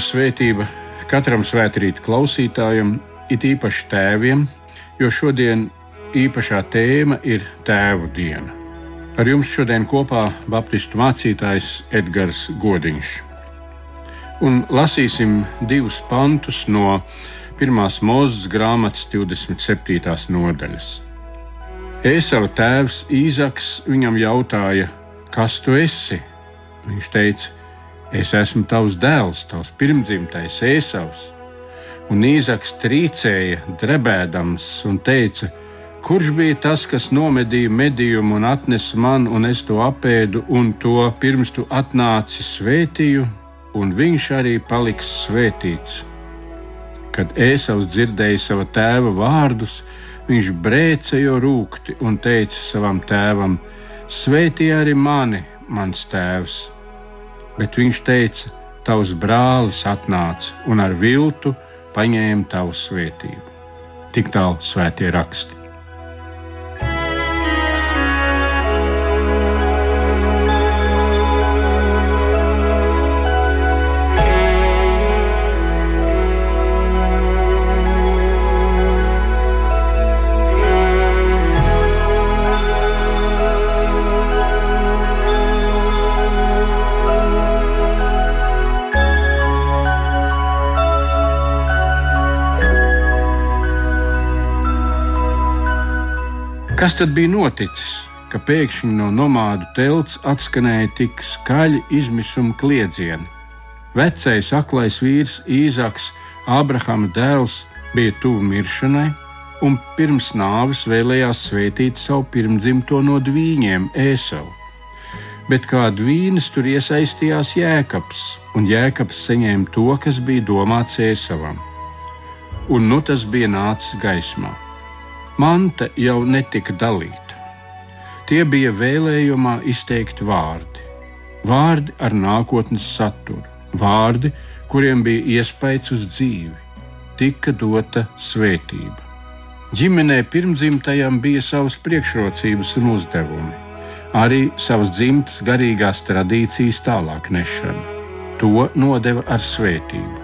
Svētība katram svētkrīt klausītājam, it īpaši tēviem, jo šodien īpašā tēma ir Tēvu diena. Ar jums šodien kopā Baptistu mācītājs Edgars Godiņš. Un lasīsim divus pantus no 1. mūzes grāmatas 27. nodaļas. Ēsava tēvs Īzaks viņam jautāja, kas tu esi? Viņš teica, Es esmu tavs dēls, tavs pirmdzimtais ēsavs. Un Īzaks trīcēja, drebēdams, un teica: Kurš bija tas, kas nomedīja medījumu un atnesa man, un es to apēdu, un to pirms tu atnāci svētīju, un viņš arī paliks svētīts? Kad Ēsavs dzirdēja sava tēva vārdus, viņš brēcēja rūkti un teica savam tēvam: Svētī arī mani, mans tēvs! Bet viņš teica: Tavs brālis atnāca un ar viltu paņēma tavu svētību. Tik tālu svētie raksti. Kas tad bija noticis, ka pēkšņi no nomādu telts atskanēja tik skaļi izmisuma kliedzieni? Vecais aklais vīrs Īzaks, Ābrahama dēls, bija tuvu miršanai, un pirms nāves vēlējās svētīt savu pirmdzimto no dvīņiem, Ēsavu. Bet kā dvīnes tur iesaistījās Jēkabs, un Jēkabs saņēma to, kas bija domāts Ēsavam. Un nu tas bija nācis gaismā. Manta jau netika dalīta. Tie bija vēlējumā izteikti vārdi, vārdi ar nākotnes saturu, vārdi, kuriem bija iespējas uz dzīvi, tika dota svētība. Ģimenē pirmdzimtajam bija savas priekšrocības un uzdevumi, arī savas dzimtas garīgās tradīcijas tālāk nešana. To nodeva ar svētību.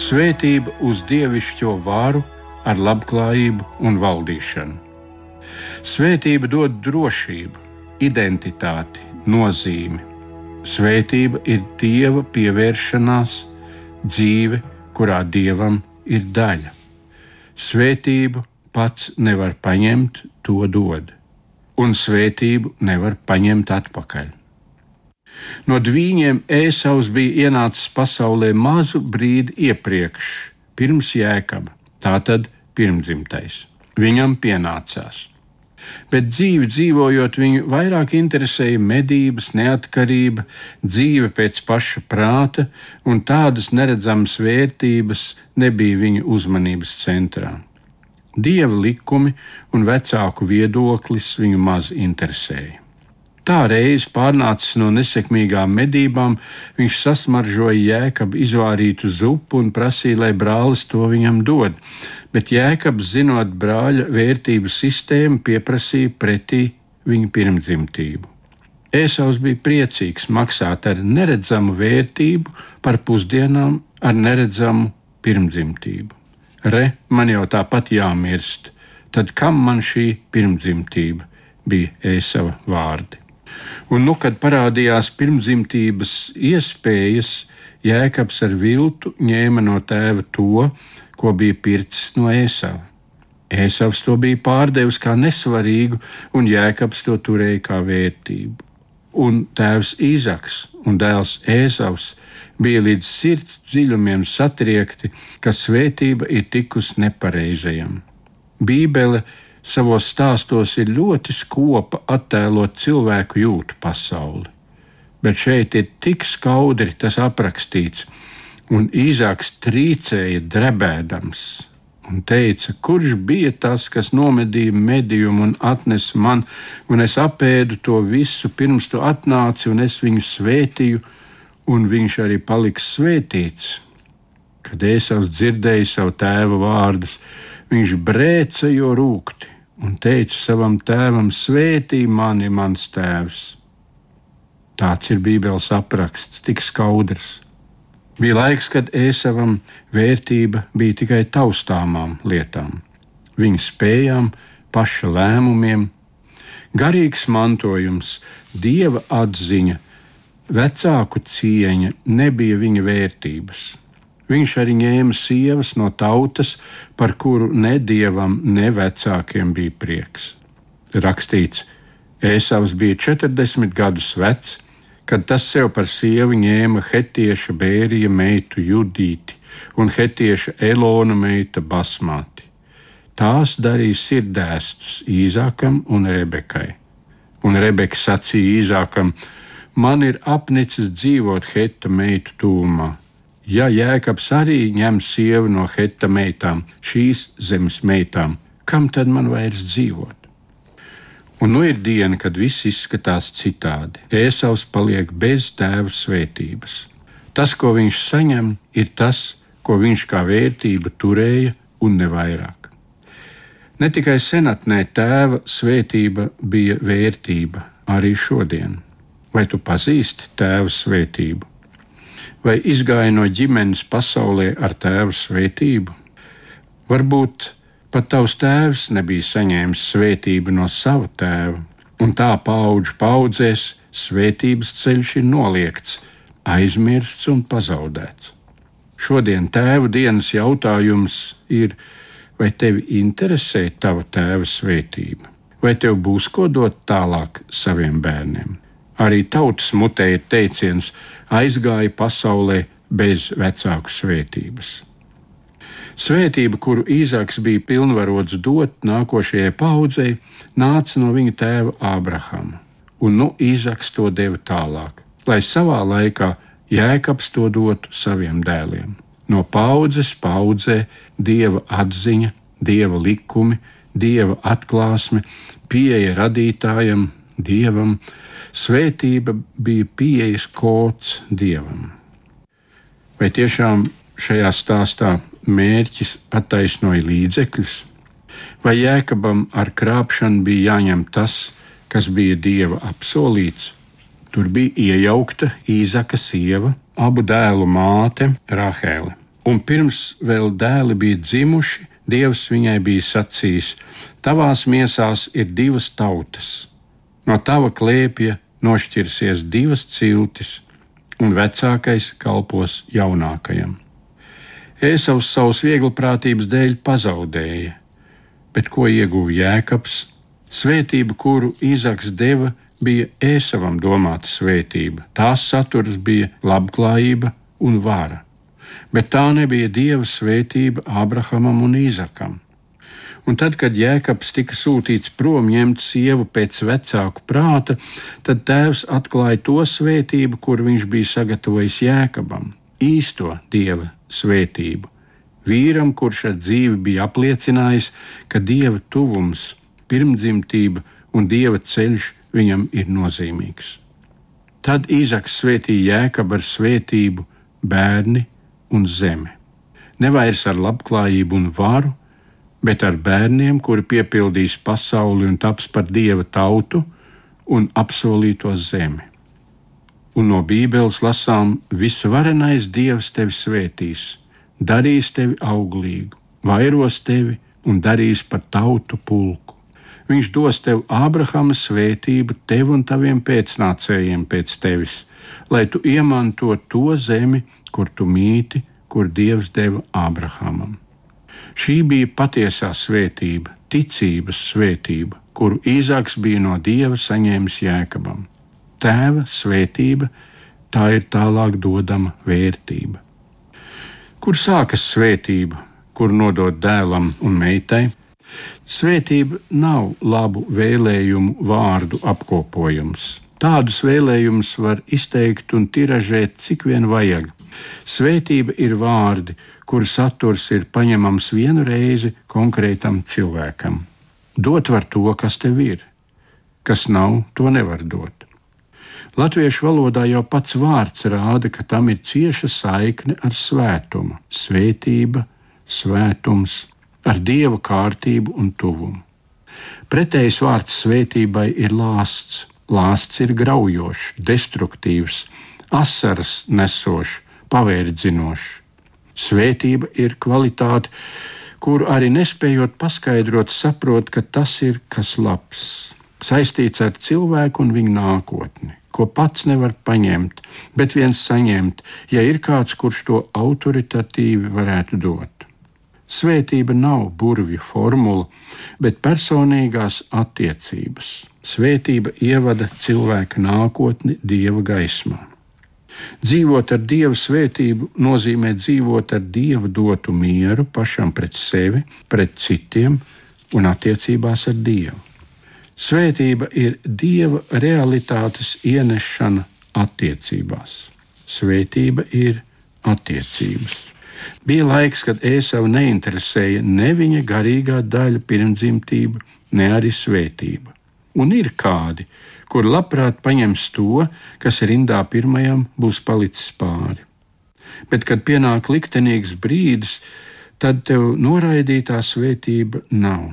Svētība uz dievišķo varu ar labklājību un valdīšanu. Svētība dod drošību, identitāti, nozīmi. Svētība ir dieva pievēršanās, dzīve, kurā dievam ir daļa. Svētību pats nevar paņemt, to dod, un svētību nevar paņemt atpakaļ. No dvīņiem Ēsaus bija ienācis pasaulē mazu brīdi iepriekš, pirms jēkaba tātad pirmdzimtais. Viņam pienācās. Bet dzīvi dzīvojot, viņu vairāk interesēja medības, neatkarība, dzīve pēc paša prāta, un tādas neredzamas vērtības nebija viņa uzmanības centrā. Dieva likumi un vecāku viedoklis viņu maz interesēja. Tā reiz pārnācis no nesekmīgām medībām, viņš sasmaržoja jēkabu izvārītu zupu un prasīja, lai brālis to viņam dod, bet jēkabs, zinot brāļa vērtību sistēmu, pieprasīja pretī viņa pirmdzimtību. Ēsaus bija priecīgs maksāt ar neredzamu vērtību par pusdienām ar neredzamu pirmdzimtību. Re, man jau tāpat jāmirst, tad kam man šī pirmdzimtība bija Ēsava vārdi? Un, nu, kad parādījās pirmdzimtības iespējas, Jēkabs ar viltu ņēma no tēva to, ko bija pircis no ēsava. Ēsavs to bija pārdevis kā nesvarīgu, un Jēkabs to turēja kā vērtību. Un tēvs Īzaks un dēls Ēsavs bija līdz sirds dziļumiem satriekti, ka svētība ir tikus nepareizajam. Bībele savos stāstos ir ļoti skopa attēlot cilvēku jūtu pasauli. Bet šeit ir tik skaudri tas aprakstīts, un īzāks trīcēja drebēdams un teica, kurš bija tas, kas nomedīja medījumu un atnesa man, un es apēdu to visu pirms tu atnāci, un es viņu svētīju, un viņš arī paliks svētīts. Kad es dzirdēju savu tēva vārdus, viņš brēca jo rūkti un teicu savam tēvam: Svētī mani, mans tēvs! Tāds ir Bībeles apraksts, tik skaudrs. Bija laiks, kad ēsavam vērtība bija tikai taustāmām lietām, viņa spējām, paša lēmumiem, garīgs mantojums, dieva atziņa, vecāku cieņa nebija viņa vērtības. Viņš arī ņēma sievas no tautas, par kuru ne dievam, ne vecākiem bija prieks. Rakstīts, Ēsavs bija 40 gadus vecs, kad tas sev par sievu ņēma hetieša bērija meitu Judīti un hetieša Elona meita Basmāti. Tās darīja sirdēstus Īzākam un Rebekai. Un Rebeka sacīja Īzākam: Man ir apnicis dzīvot heta meitu tūmā. Ja Jēkabs arī ņem sievu no heta meitām, šīs zemes meitām, kam tad man vairs dzīvot? Un nu ir diena, kad viss izskatās citādi. Ēsavs paliek bez tēva svētības. Tas, ko viņš saņem, ir tas, ko viņš kā vērtība turēja, un ne vairāk. Ne tikai senatnē tēva svētība bija vērtība, arī šodien. Vai tu pazīsti tēva svētību? Vai izgāji no ģimenes pasaulē ar tēva svētību? Varbūt Pat tavs tēvs nebija saņēmis svētību no sava tēva, un tā paudžu paudzēs svētības ceļš ir noliegts, aizmirsts un pazaudēts. Šodien tēva dienas jautājums ir, vai tevi interesē tava tēva svētība, vai tev būs ko dot tālāk saviem bērniem. Arī tautas mutē ir teiciens: aizgāja pasaulē bez vecāku svētības. Svētība, kuru Īzāks bija pilnvarots dot nākošajai paudzei, nāca no viņa tēva Ābrahama, un nu Īzāks to deva tālāk, lai savā laikā Jēkabs to dotu saviem dēliem. No paudzes paudzē dieva atziņa, dieva likumi, dieva atklāsme, pieeja radītājam, dievam, svētība bija pieejas kods dievam. Vai tiešām šajā stāstā mērķis attaisnoja līdzekļus, vai jēkabam ar krāpšanu bija jāņem tas, kas bija dieva apsolīts. Tur bija iejaukta Īzaka sieva, abu dēlu māte Rahēle. Un pirms vēl dēli bija dzimuši, Dievs viņai bija sacījis: Tavās miesās ir divas tautas, no tava klēpja nošķirsies divas ciltis, un vecākais kalpos jaunākajam. Ēsavs savas vieglprātības dēļ pazaudēja, bet ko ieguva Jēkabs? Svētība, kuru Īzaks deva, bija ēsavam domāta svētība. Tās saturs bija labklājība un vara, bet tā nebija dieva svētība Abrahamam un Īzakam. Un tad, kad Jēkabs tika sūtīts prom ņemt sievu pēc vecāku prāta, tad tēvs atklāja to svētību, kur viņš bija sagatavojis Jēkabam īsto dieva svētību. Vīram, kurš ar dzīvi bija apliecinājis, ka dieva tuvums, pirmdzimtība un dieva ceļš viņam ir nozīmīgs. Tad Īzaks svētīja jēkabu ar svētību, bērni un zemi. Nevairs ar labklājību un varu, bet ar bērniem, kuri piepildīs pasauli un taps par dieva tautu un apsolīto zemi un no Bībeles lasām, visvarenais Dievs tevi svētīs, darīs tevi auglīgu, vairos tevi un darīs par tautu pulku. Viņš dos tev Ābrahama svētību, tev un taviem pēcnācējiem pēc tevis, lai tu iemanto to zemi, kur tu mīti, kur Dievs deva Ābrahamam. Šī bija patiesā svētība, ticības svētība, kuru Īzāks bija no Dieva saņēmis jēkabam tēva svētība, tā ir tālāk dodama vērtība. Kur sākas svētība, kur nodot dēlam un meitai? Svētība nav labu vēlējumu vārdu apkopojums. Tādus vēlējumus var izteikt un tiražēt, cik vien vajag. Svētība ir vārdi, kuru saturs ir paņemams vienu reizi konkrētam cilvēkam. Dot var to, kas tev ir, kas nav, to nevar dot. Latviešu valodā jau pats vārds rāda, ka tam ir cieša saikne ar svētumu, svētība, svētums, ar dieva kārtību un tuvumu. Pretējs vārds svētībai ir lāsts. Lāsts ir graujošs, destruktīvs, asaras nesošs, pavērdzinošs. Svētība ir kvalitāte, kuru arī nespējot paskaidrot, saprot, ka tas ir kas labs, saistīts ar cilvēku un viņa nākotni, ko pats nevar paņemt, bet viens saņemt, ja ir kāds, kurš to autoritatīvi varētu dot. Svētība nav burvju formula, bet personīgās attiecības. Svētība ievada cilvēka nākotni dieva gaismā. Dzīvot ar Dieva svētību nozīmē dzīvot ar Dieva dotu mieru pašam pret sevi, pret citiem un attiecībās ar Dievu. Svētība ir Dieva realitātes ienešana attiecībās. Svētība ir attiecības. Bija laiks, kad Ēsavu neinteresēja ne viņa garīgā daļa pirmdzimtība, ne arī svētība. Un ir kādi, kur labprāt paņems to, kas rindā pirmajam būs palicis pāri. Bet, kad pienāk liktenīgs brīdis, tad tev noraidītā svētība nav.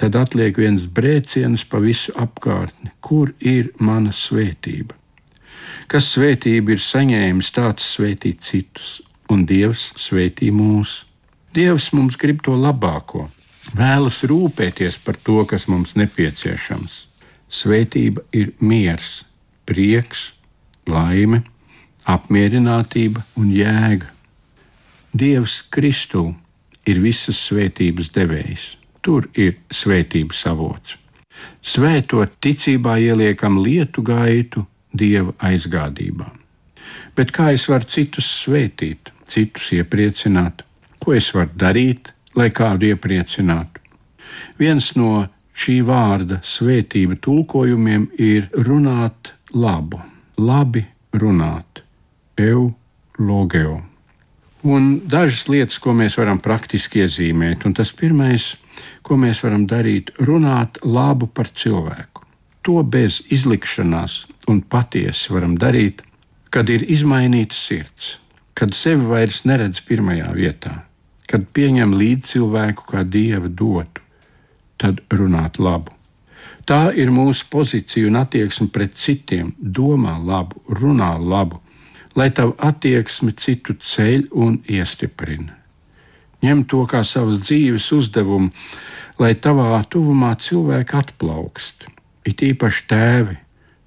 Tad atliek viens brēciens pa visu apkārtni. Kur ir mana svētība? Kas svētību ir saņēmis, tāds svētī citus, un Dievs svētī mūs. Dievs mums grib to labāko, vēlas rūpēties par to, kas mums nepieciešams. Svētība ir miers, prieks, laime, apmierinātība un jēga. Dievs Kristū ir visas svētības devējs. Tur ir svētības avots. Svētot ticībā ieliekam lietu gaitu Dieva aizgādībā. Bet kā es varu citus svētīt, citus iepriecināt? Ko es varu darīt, lai kādu iepriecinātu? Viens no šī vārda svētība tulkojumiem ir runāt labu, labi runāt, eulogeo. Un dažas lietas, ko mēs varam praktiski iezīmēt, un tas pirmais, ko mēs varam darīt, runāt labu par cilvēku. To bez izlikšanās un patiesi varam darīt, kad ir izmainīta sirds, kad sevi vairs neredz pirmajā vietā, kad pieņem līdzi cilvēku kā dieva dotu tad runāt labu. Tā ir mūsu pozīcija un attieksme pret citiem. Domā labu, runā labu, lai tavu attieksmi citu ceļ un iestiprina. Ņem to kā savas dzīves uzdevumu, lai tavā tuvumā cilvēki atplaukst. It īpaši tēvi,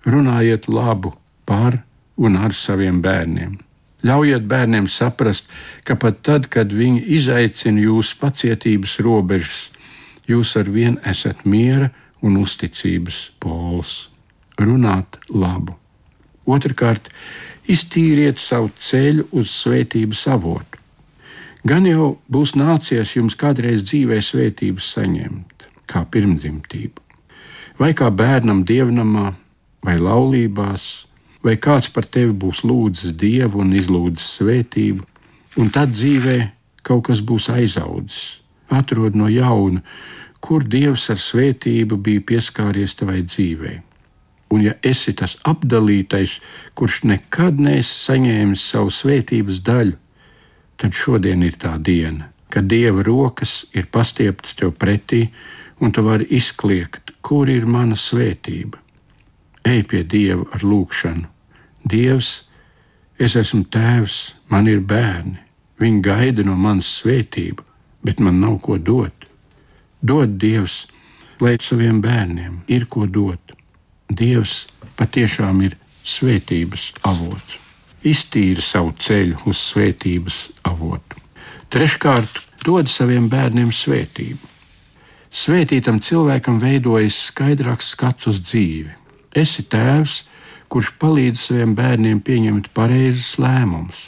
runājiet labu par un ar saviem bērniem. Ļaujiet bērniem saprast, ka pat tad, kad viņi izaicina jūsu pacietības robežas, jūs ar vienu esat miera un uzticības pols. Runāt labu. Otrakārt, iztīriet savu ceļu uz svētības avotu. Gan jau būs nācies jums kādreiz dzīvē svētības saņemt, kā pirmdzimtību, vai kā bērnam dievnamā, vai laulībās, vai kāds par tevi būs lūdzis dievu un izlūdzis svētību, un tad dzīvē kaut kas būs aizaudzis. Atrod no jauna, kur Dievs ar svētību bija pieskāries tavai dzīvei. Un ja esi tas apdalītais, kurš nekad neesi saņēmis savu svētības daļu, tad šodien ir tā diena, kad Dieva rokas ir pastieptas tev pretī, un tu vari izkliegt, kur ir mana svētība. Ej pie Dieva ar lūgšanu. Dievs, es esmu tēvs, man ir bērni, viņi gaida no manas svētību, bet man nav ko dot dod Dievs, lai saviem bērniem ir ko dot. Dievs patiešām ir svētības avots. Iztīra savu ceļu uz svētības avotu. Treškārt, dod saviem bērniem svētību. Svētītam cilvēkam veidojas skaidrāks skats uz dzīvi. Esi tēvs, kurš palīdz saviem bērniem pieņemt pareizus lēmumus.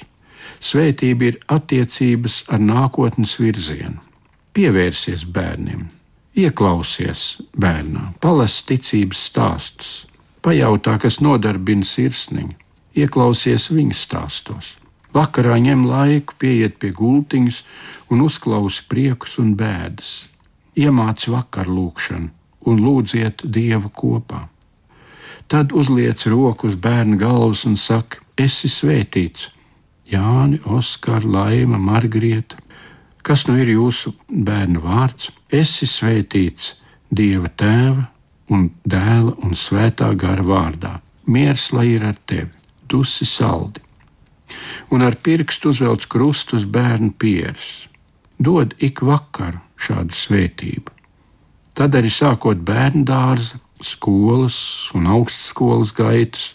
Svētība ir attiecības ar nākotnes virzienu pievērsies bērniem, ieklausies bērnā, palas ticības stāstus, pajautā, kas nodarbina sirsniņu, ieklausies viņa stāstos. Vakarā ņem laiku, pieiet pie gultiņas un uzklausi priekus un bēdas. Iemāci vakarlūkšanu un lūdziet Dievu kopā. Tad uzliec roku uz bērna galvas un saka: Esi svētīts! Jāni, Oskar, Laima, Margrieta, Kas nu ir jūsu bērnu vārds? Esi svētīts Dieva tēva un dēla un svētā gara vārdā. Miers lai ir ar tevi, dusi saldi. un ar pirkstu uzvelc krustu uz bērnu pieres. Dod ik vakaru šādu svētību. Tad arī sākot bērnu dārza, skolas un augstskolas gaitas,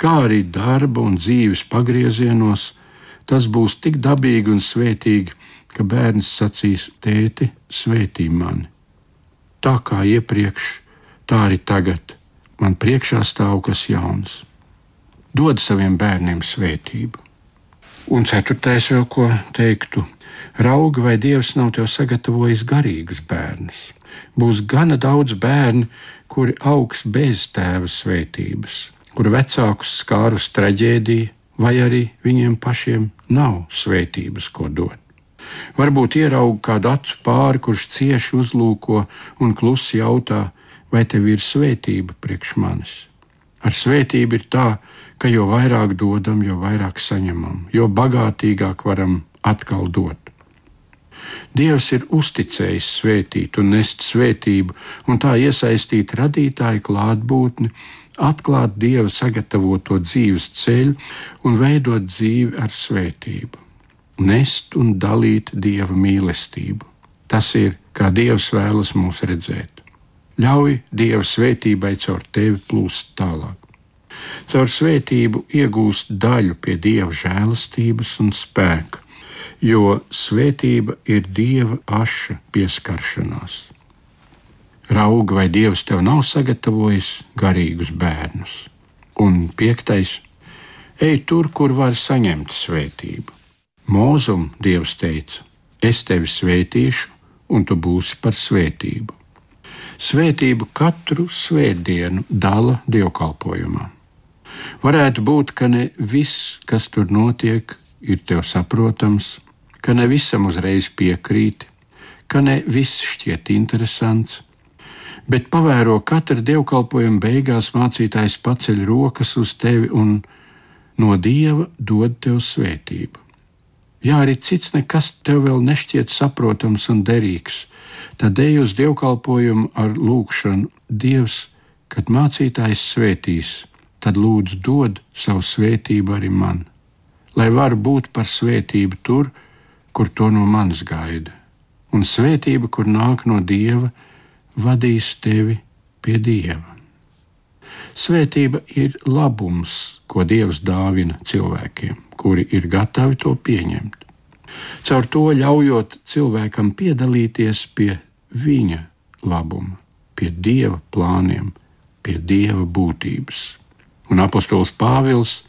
kā arī darba un dzīves pagriezienos, tas būs tik dabīgi un svētīgi, ka bērns sacīs: Tēti, svētī mani! Tā kā iepriekš, tā arī tagad man priekšā stāv kas jauns. Dod saviem bērniem svētību. Un ceturtais vēl ko teiktu. Raugi, vai Dievs nav tev sagatavojis garīgus bērnus? Būs gana daudz bērnu, kuri augs bez tēva svētības, kuru vecākus skārus traģēdija, vai arī viņiem pašiem nav svētības, ko dot. Varbūt ieraug kādu acu pāri, kurš cieši uzlūko un klusi jautā, vai tev ir svētība priekš manis. Ar svētību ir tā, ka jo vairāk dodam, jo vairāk saņemam, jo bagātīgāk varam atkal dot. Dievs ir uzticējis svētīt un nest svētību, un tā iesaistīt radītāju klātbūtni, atklāt Dieva sagatavoto dzīves ceļu un veidot dzīvi ar svētību nest un dalīt dieva mīlestību. Tas ir, kā Dievs vēlas mūs redzēt. Ļauj Dieva svētībai caur tevi plūst tālāk. Caur svētību iegūst daļu pie Dieva žēlastības un spēka, jo svētība ir Dieva paša pieskaršanās. Rauga, vai Dievs tev nav sagatavojis garīgus bērnus. Un piektais - ej tur, kur var saņemt svētību. Mūzum Dievs teica: Es tevi svētīšu, un tu būsi par svētību. Svētību katru svētdienu dala dievkalpojumā. Varētu būt, ka ne viss, kas tur notiek, ir tev saprotams, ka ne visam uzreiz piekrīti, ka ne viss šķiet interesants, bet pavēro katra dievkalpojuma beigās mācītājs paceļ rokas uz tevi un no dieva dod tev svētību. Ja arī cits nekas tev vēl nešķiet saprotams un derīgs, tad ej uz dievkalpojumu ar lūgšanu. Dievs, kad mācītājs svētīs, tad lūdzu dod savu svētību arī man, lai varu būt par svētību tur, kur to no manis gaida, un svētība, kur nāk no Dieva, vadīs tevi pie Dieva. Svētība ir labums, ko Dievs dāvina cilvēkiem kuri ir gatavi to pieņemt. Caur to ļaujot cilvēkam piedalīties pie viņa labuma, pie dieva plāniem, pie dieva būtības. Un apostols Pāvils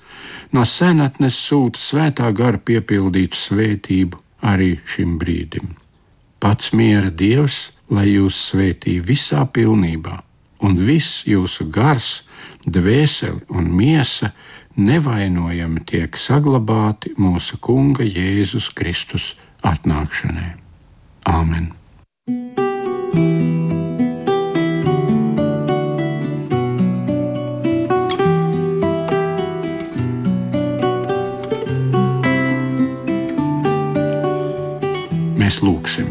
no senatnes sūta svētā gara piepildītu svētību arī šim brīdim. Pats miera dievs, lai jūs svētī visā pilnībā, un viss jūsu gars, dvēseli un miesa nevainojami tiek saglabāti mūsu Kunga Jēzus Kristus atnākšanai. Āmen! Mēs lūgsim,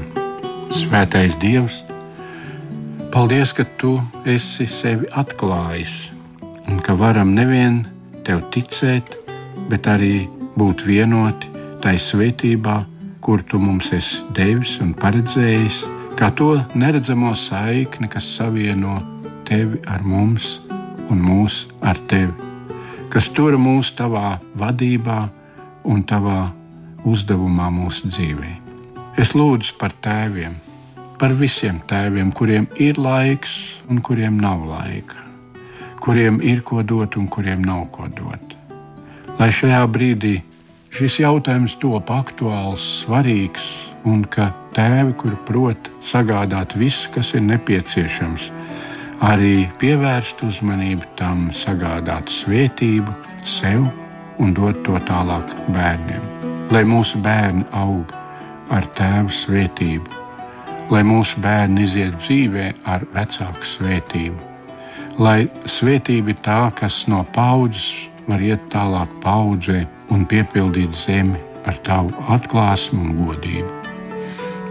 Svētais Dievs, paldies, ka Tu esi sevi atklājis un ka varam nevienu tev ticēt, bet arī būt vienoti tai svētībā, kur tu mums esi devis un paredzējis, kā to neredzamo saikni, kas savieno tevi ar mums un mūs ar tevi, kas tur mūs tavā vadībā un tavā uzdevumā mūsu dzīvē. Es lūdzu par tēviem, par visiem tēviem, kuriem ir laiks un kuriem nav laika kuriem ir ko dot un kuriem nav ko dot. Lai šajā brīdī šis jautājums top aktuāls, svarīgs, un ka tēvi, kur prot sagādāt visu, kas ir nepieciešams, arī pievērst uzmanību tam, sagādāt svētību sev un dot to tālāk bērniem. Lai mūsu bērni aug ar tēvu svētību, lai mūsu bērni iziet dzīvē ar vecāku svētību, lai svētība ir tā, kas no paudzes var iet tālāk paudzē un piepildīt zemi ar tavu atklāsmu un godību.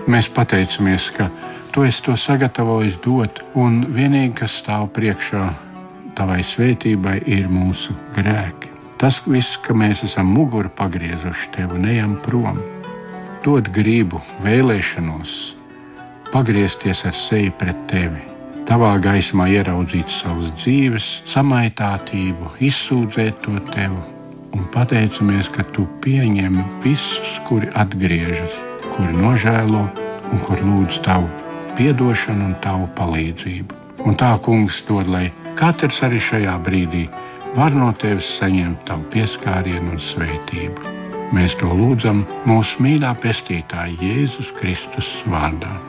Mēs pateicamies, ka tu esi to sagatavojis dot, un vienīgi, kas stāv priekšā tavai svētībai, ir mūsu grēki. Tas viss, ka mēs esam muguru pagriezuši tev un ejam prom, dod gribu, vēlēšanos, pagriezties ar seju pret tevi, tavā gaismā ieraudzīt savas dzīves, samaitātību, izsūdzēt to tev. Un pateicamies, ka tu pieņem visus, kuri atgriežas, kuri nožēlo un kur lūdz tavu atdošanu un tavu palīdzību. Un tā, kungs, dod, lai katrs arī šajā brīdī var no tevis saņemt tavu pieskārienu un svētību. Mēs to lūdzam mūsu mīļā pestītāja Jēzus Kristus vārdā.